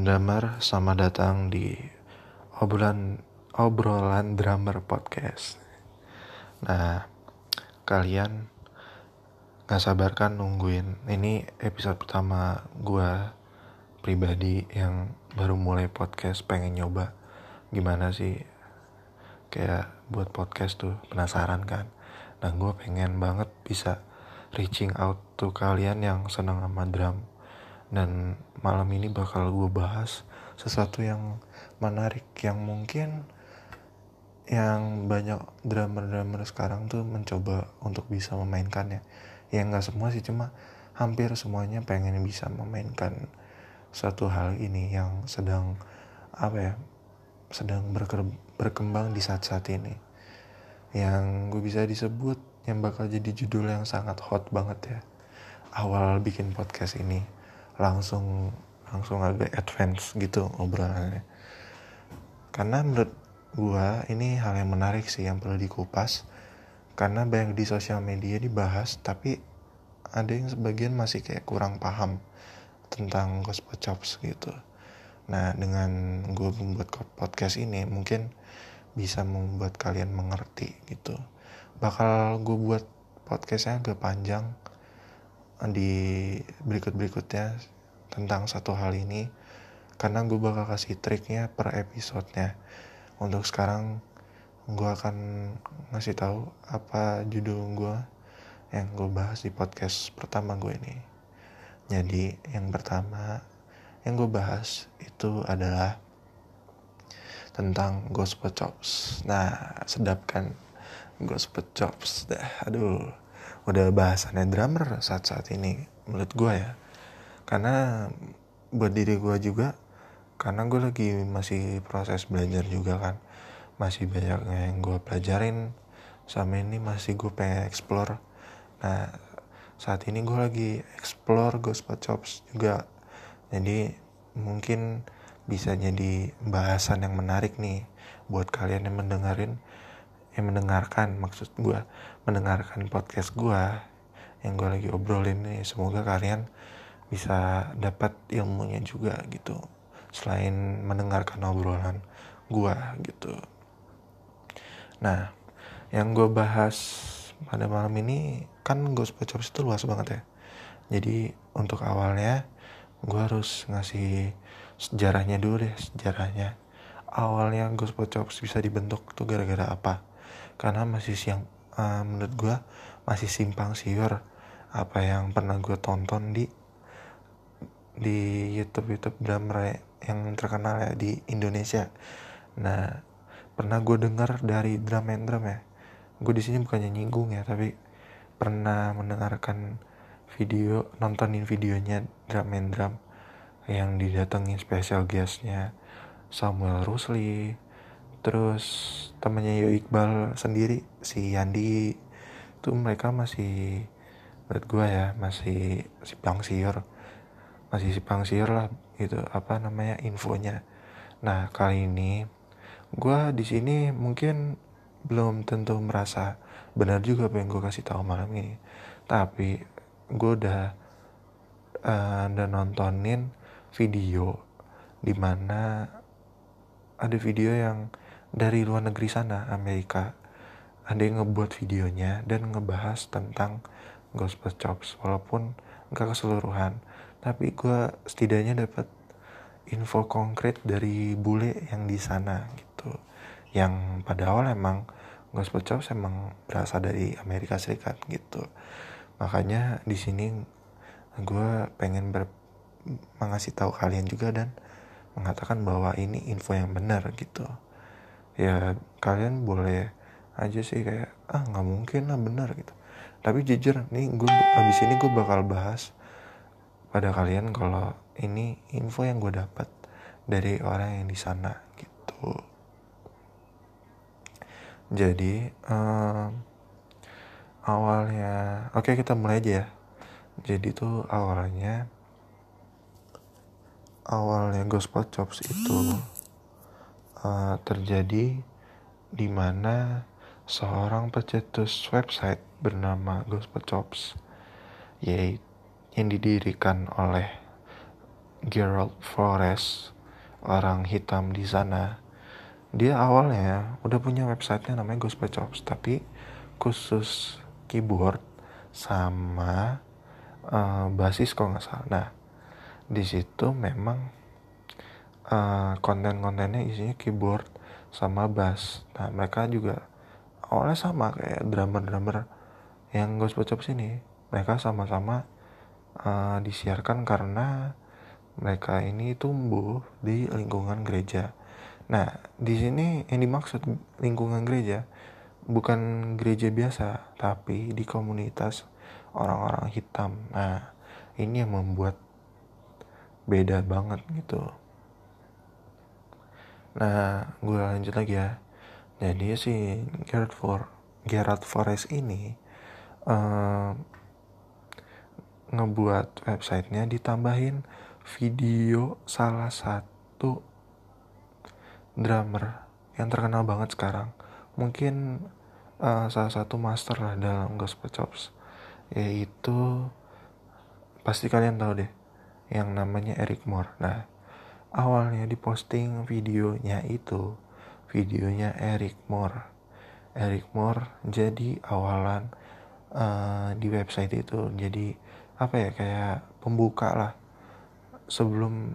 drummer, selamat datang di obrolan obrolan drummer podcast. Nah, kalian nggak sabar kan nungguin? Ini episode pertama gue pribadi yang baru mulai podcast pengen nyoba. Gimana sih? Kayak buat podcast tuh penasaran kan? Nah gue pengen banget bisa reaching out to kalian yang senang sama drum dan malam ini bakal gue bahas sesuatu yang menarik yang mungkin yang banyak drummer-drummer sekarang tuh mencoba untuk bisa memainkannya. Ya nggak semua sih cuma hampir semuanya pengen bisa memainkan suatu hal ini yang sedang apa ya sedang berkembang di saat-saat ini. Yang gue bisa disebut yang bakal jadi judul yang sangat hot banget ya awal bikin podcast ini langsung langsung agak advance gitu obrolannya. Karena menurut gua ini hal yang menarik sih yang perlu dikupas. Karena banyak di sosial media dibahas tapi ada yang sebagian masih kayak kurang paham tentang gospel chops gitu. Nah dengan gue membuat podcast ini mungkin bisa membuat kalian mengerti gitu. Bakal gue buat podcastnya agak panjang di berikut-berikutnya tentang satu hal ini karena gue bakal kasih triknya per episodenya. Untuk sekarang gue akan ngasih tahu apa judul gue yang gue bahas di podcast pertama gue ini. Jadi yang pertama yang gue bahas itu adalah tentang gospel chops. Nah sedap kan gospel chops dah aduh udah bahasannya drummer saat-saat ini menurut gue ya. Karena buat diri gue juga karena gue lagi masih proses belajar juga kan. Masih banyak yang gue pelajarin sama ini masih gue pengen explore. Nah saat ini gue lagi explore gospel chops juga. Jadi mungkin bisa jadi bahasan yang menarik nih buat kalian yang mendengarin yang mendengarkan maksud gue mendengarkan podcast gue yang gue lagi obrolin nih. Semoga kalian bisa dapat ilmunya juga gitu selain mendengarkan obrolan gue gitu. Nah yang gue bahas pada malam ini kan gospel chops itu luas banget ya. Jadi untuk awalnya gue harus ngasih sejarahnya dulu deh sejarahnya. Awalnya gospel chops bisa dibentuk tuh gara-gara apa karena masih siang uh, menurut gue masih simpang siur apa yang pernah gue tonton di di YouTube YouTube drummer yang terkenal ya di Indonesia. Nah pernah gue dengar dari drum and drum ya. Gue di sini bukannya nyinggung ya tapi pernah mendengarkan video nontonin videonya drum and drum yang didatengin special guestnya Samuel Rusli terus temannya Yo Iqbal sendiri si Yandi tuh mereka masih menurut gue ya masih simpang siur. Masih simpang siur lah gitu apa namanya infonya. Nah kali ini gue di sini mungkin belum tentu merasa benar juga apa yang gue kasih tahu malam ini. Tapi gue udah uh, udah nontonin video di mana ada video yang dari luar negeri sana Amerika. Ada yang ngebuat videonya dan ngebahas tentang gospel chops walaupun gak keseluruhan. Tapi gue setidaknya dapat info konkret dari bule yang di sana gitu. Yang pada awal emang gospel chops emang berasal dari Amerika Serikat gitu. Makanya di sini gue pengen ber mengasih tahu kalian juga dan mengatakan bahwa ini info yang benar gitu ya kalian boleh aja sih kayak ah nggak mungkin lah benar gitu. Tapi jujur nih gue abis ini gue bakal bahas pada kalian kalau ini info yang gue dapat dari orang yang di sana gitu. Jadi um, awalnya oke okay, kita mulai aja ya. Jadi tuh awalnya awalnya gospel chops itu uh, terjadi di mana seorang pencetus website bernama Gospel Chops yaitu yang didirikan oleh Gerald Flores orang hitam di sana. Dia awalnya udah punya websitenya namanya Gospel Chops tapi khusus keyboard sama uh, basis kalau nggak salah. Nah di situ memang uh, konten-kontennya isinya keyboard sama bass nah mereka juga awalnya sama kayak drummer-drummer yang gospel chops ini mereka sama-sama uh, disiarkan karena mereka ini tumbuh di lingkungan gereja. Nah, di sini yang dimaksud lingkungan gereja bukan gereja biasa, tapi di komunitas orang-orang hitam. Nah, ini yang membuat beda banget gitu. Nah, gue lanjut lagi ya. Jadi si Gerard For Gerard Forest ini uh, ngebuat websitenya ditambahin video salah satu drummer yang terkenal banget sekarang. Mungkin uh, salah satu master lah dalam gospel chops. Yaitu pasti kalian tahu deh yang namanya Eric Moore. Nah awalnya diposting videonya itu videonya Eric Moore. Eric Moore jadi awalan uh, di website itu. Jadi apa ya kayak pembuka lah. Sebelum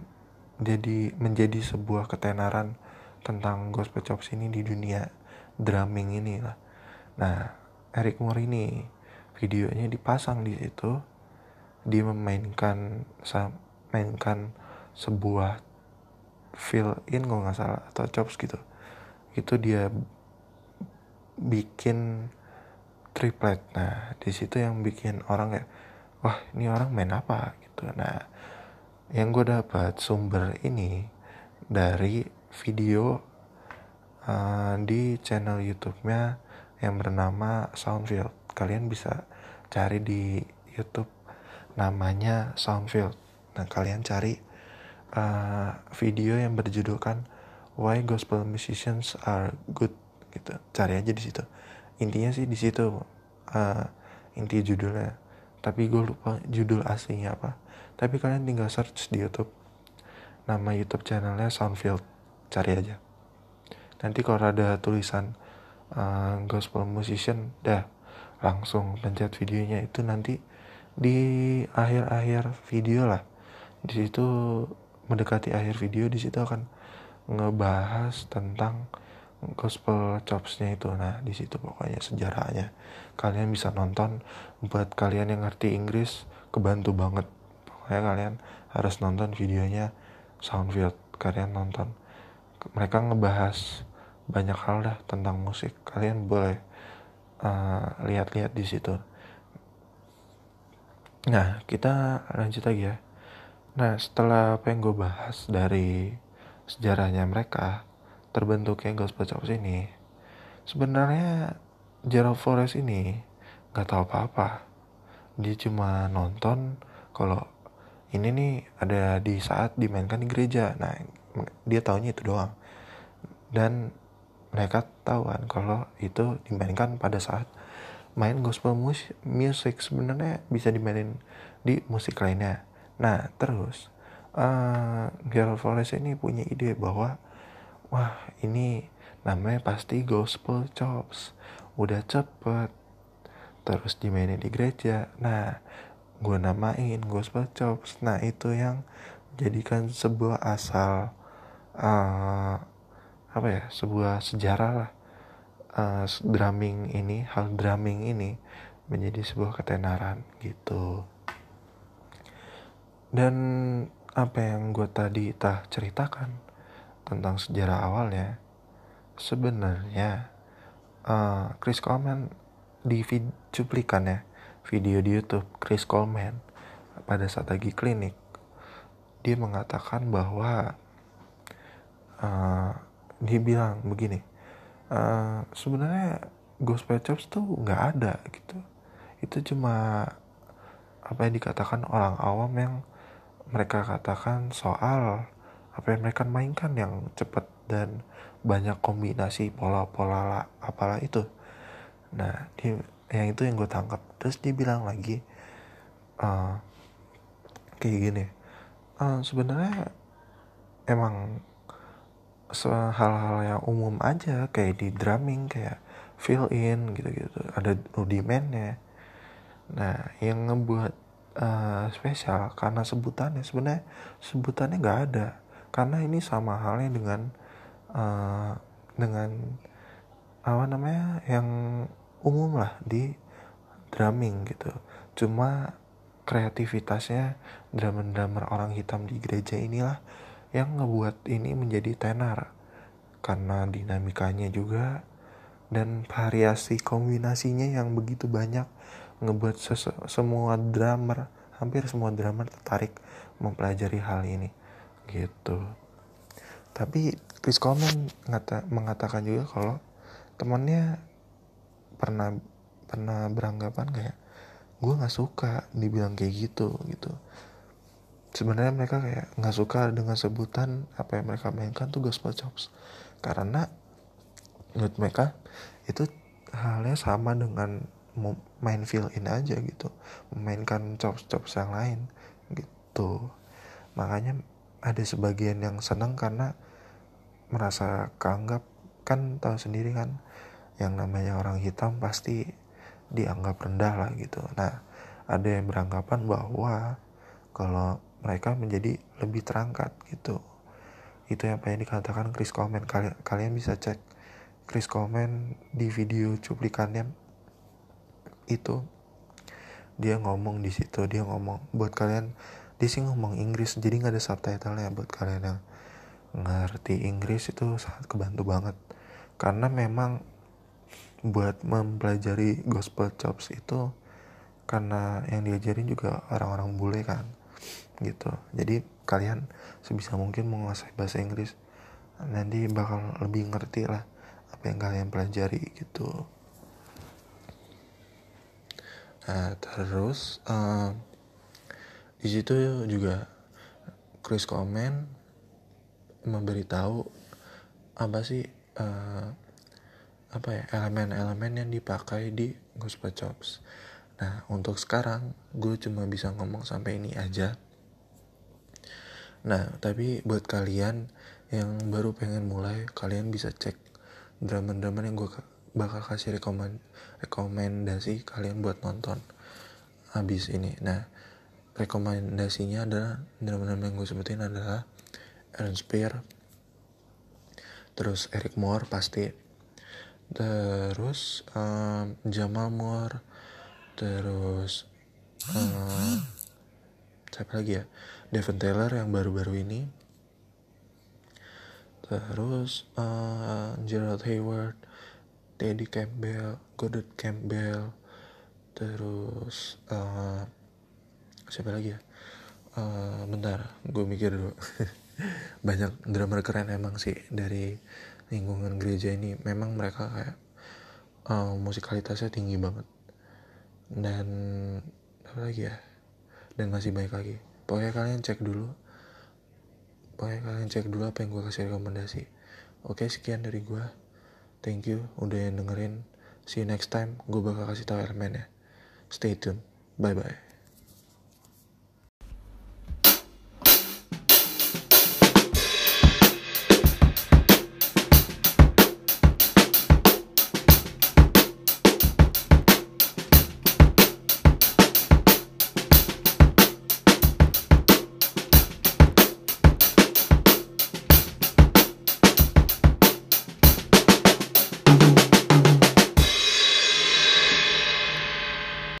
jadi menjadi sebuah ketenaran tentang gospel chops ini di dunia drumming ini lah. Nah Eric Moore ini videonya dipasang di situ. Dia memainkan mainkan sebuah fill in kalau nggak salah atau chops gitu. Itu dia bikin triplet. Nah di situ yang bikin orang kayak wah ini orang main apa? Gitu. Nah yang gue dapat sumber ini dari video uh, di channel YouTube-nya yang bernama Soundfield. Kalian bisa cari di YouTube namanya Soundfield. Nah kalian cari uh, video yang berjudulkan Why Gospel Musicians Are Good gitu. Cari aja di situ. Intinya sih di situ uh, inti judulnya. Tapi gue lupa judul aslinya apa. Tapi kalian tinggal search di YouTube. Nama YouTube channelnya Soundfield. Cari aja. Nanti kalau ada tulisan uh, gospel musician dah langsung pencet videonya. Itu nanti di akhir-akhir video lah. Di situ mendekati akhir video di situ akan ngebahas tentang gospel chopsnya itu. Nah di situ pokoknya sejarahnya. Kalian bisa nonton. Buat kalian yang ngerti Inggris kebantu banget. Pokoknya kalian harus nonton videonya Soundfield. Kalian nonton. Mereka ngebahas banyak hal dah tentang musik. Kalian boleh uh, lihat-lihat di situ. Nah kita lanjut lagi ya nah setelah apa yang gue bahas dari sejarahnya mereka terbentuknya gospel chops ini sebenarnya Gerald Forest ini nggak tahu apa-apa. Dia cuma nonton kalau ini nih ada di saat dimainkan di gereja. Nah dia tahunya itu doang. Dan mereka tahu kan kalau itu dimainkan pada saat main gospel music. Sebenarnya bisa dimainin di musik lainnya nah terus uh, Gerald Forest ini punya ide bahwa wah ini namanya pasti gospel chops. Udah cepet. Terus dimainin di gereja. Nah gue namain gospel chops. Nah itu yang jadikan sebuah asal uh, apa ya sebuah sejarah lah. Uh, drumming ini hal drumming ini menjadi sebuah ketenaran gitu dan apa yang gue tadi tah ceritakan tentang sejarah awalnya sebenarnya uh, Chris Coleman di vid cuplikan ya video di YouTube Chris Coleman pada saat lagi klinik dia mengatakan bahwa uh, dia bilang begini uh, sebenarnya gospel chops tuh nggak ada gitu. Itu cuma apa yang dikatakan orang awam yang mereka katakan soal apa yang mereka mainkan yang cepat dan banyak kombinasi pola-pola apalah itu. Nah di, yang itu yang gue tangkap. Terus dia bilang lagi uh, kayak gini uh, sebenarnya emang hal-hal yang umum aja kayak di drumming kayak fill in gitu-gitu ada rudimennya. Nah yang ngebuat uh, spesial karena sebutannya. Sebenarnya sebutannya nggak ada. Karena ini sama halnya dengan uh, dengan apa namanya yang umum lah di drumming gitu. Cuma kreativitasnya drummer-drummer orang hitam di gereja inilah yang ngebuat ini menjadi tenar. Karena dinamikanya juga dan variasi kombinasinya yang begitu banyak ngebuat semua drummer hampir semua drummer tertarik mempelajari hal ini gitu. Tapi Chris Coleman mengatakan juga kalau temannya pernah pernah beranggapan kayak gue nggak suka dibilang kayak gitu gitu. Sebenarnya mereka kayak nggak suka dengan sebutan apa yang mereka mainkan tuh gospel chops. Karena menurut mereka itu halnya sama dengan main fill in aja gitu. Memainkan chops chops yang lain gitu. Makanya ada sebagian yang senang karena merasa keanggap kan tahu sendiri kan yang namanya orang hitam pasti dianggap rendah lah gitu. Nah ada yang beranggapan bahwa kalau mereka menjadi lebih terangkat gitu. Itu yang dikatakan Chris Coleman. Kalian kalian bisa cek Chris Coleman di video cuplikannya itu dia ngomong di situ dia ngomong buat kalian dia sih ngomong Inggris jadi nggak ada subtitlenya buat kalian yang ngerti Inggris itu sangat kebantu banget. Karena memang buat mempelajari gospel chops itu karena yang diajarin juga orang-orang bule kan gitu. Jadi kalian sebisa mungkin menguasai bahasa Inggris nanti bakal lebih ngerti lah apa yang kalian pelajari gitu nah terus uh, di situ juga Chris Komen memberitahu apa sih uh, apa ya elemen-elemen yang dipakai di Gospel Chops. Nah untuk sekarang gue cuma bisa ngomong sampai ini aja. Nah tapi buat kalian yang baru pengen mulai kalian bisa cek drama-drama yang gue bakal kasih rekomend rekomendasi kalian buat nonton habis ini. Nah rekomendasinya adalah drama-drama yang gue sebutin adalah Aaron Spear, terus Eric Moore pasti terus um, Jamal Moore terus um, siapa lagi ya Devon Taylor yang baru-baru ini terus uh, Gerald Hayward Teddy Campbell Goddard Campbell terus uh, siapa lagi ya? Uh, bentar gue mikir dulu. Banyak drummer keren emang sih dari lingkungan gereja ini. Memang mereka kayak uh, musikalitasnya tinggi banget. Dan apa lagi ya? Dan masih baik lagi. Pokoknya kalian cek dulu. Pokoknya kalian cek dulu apa yang gue kasih rekomendasi. Oke sekian dari gue thank you udah yang dengerin. See you next time. Gue bakal kasih tahu elemennya stay tune. Bye bye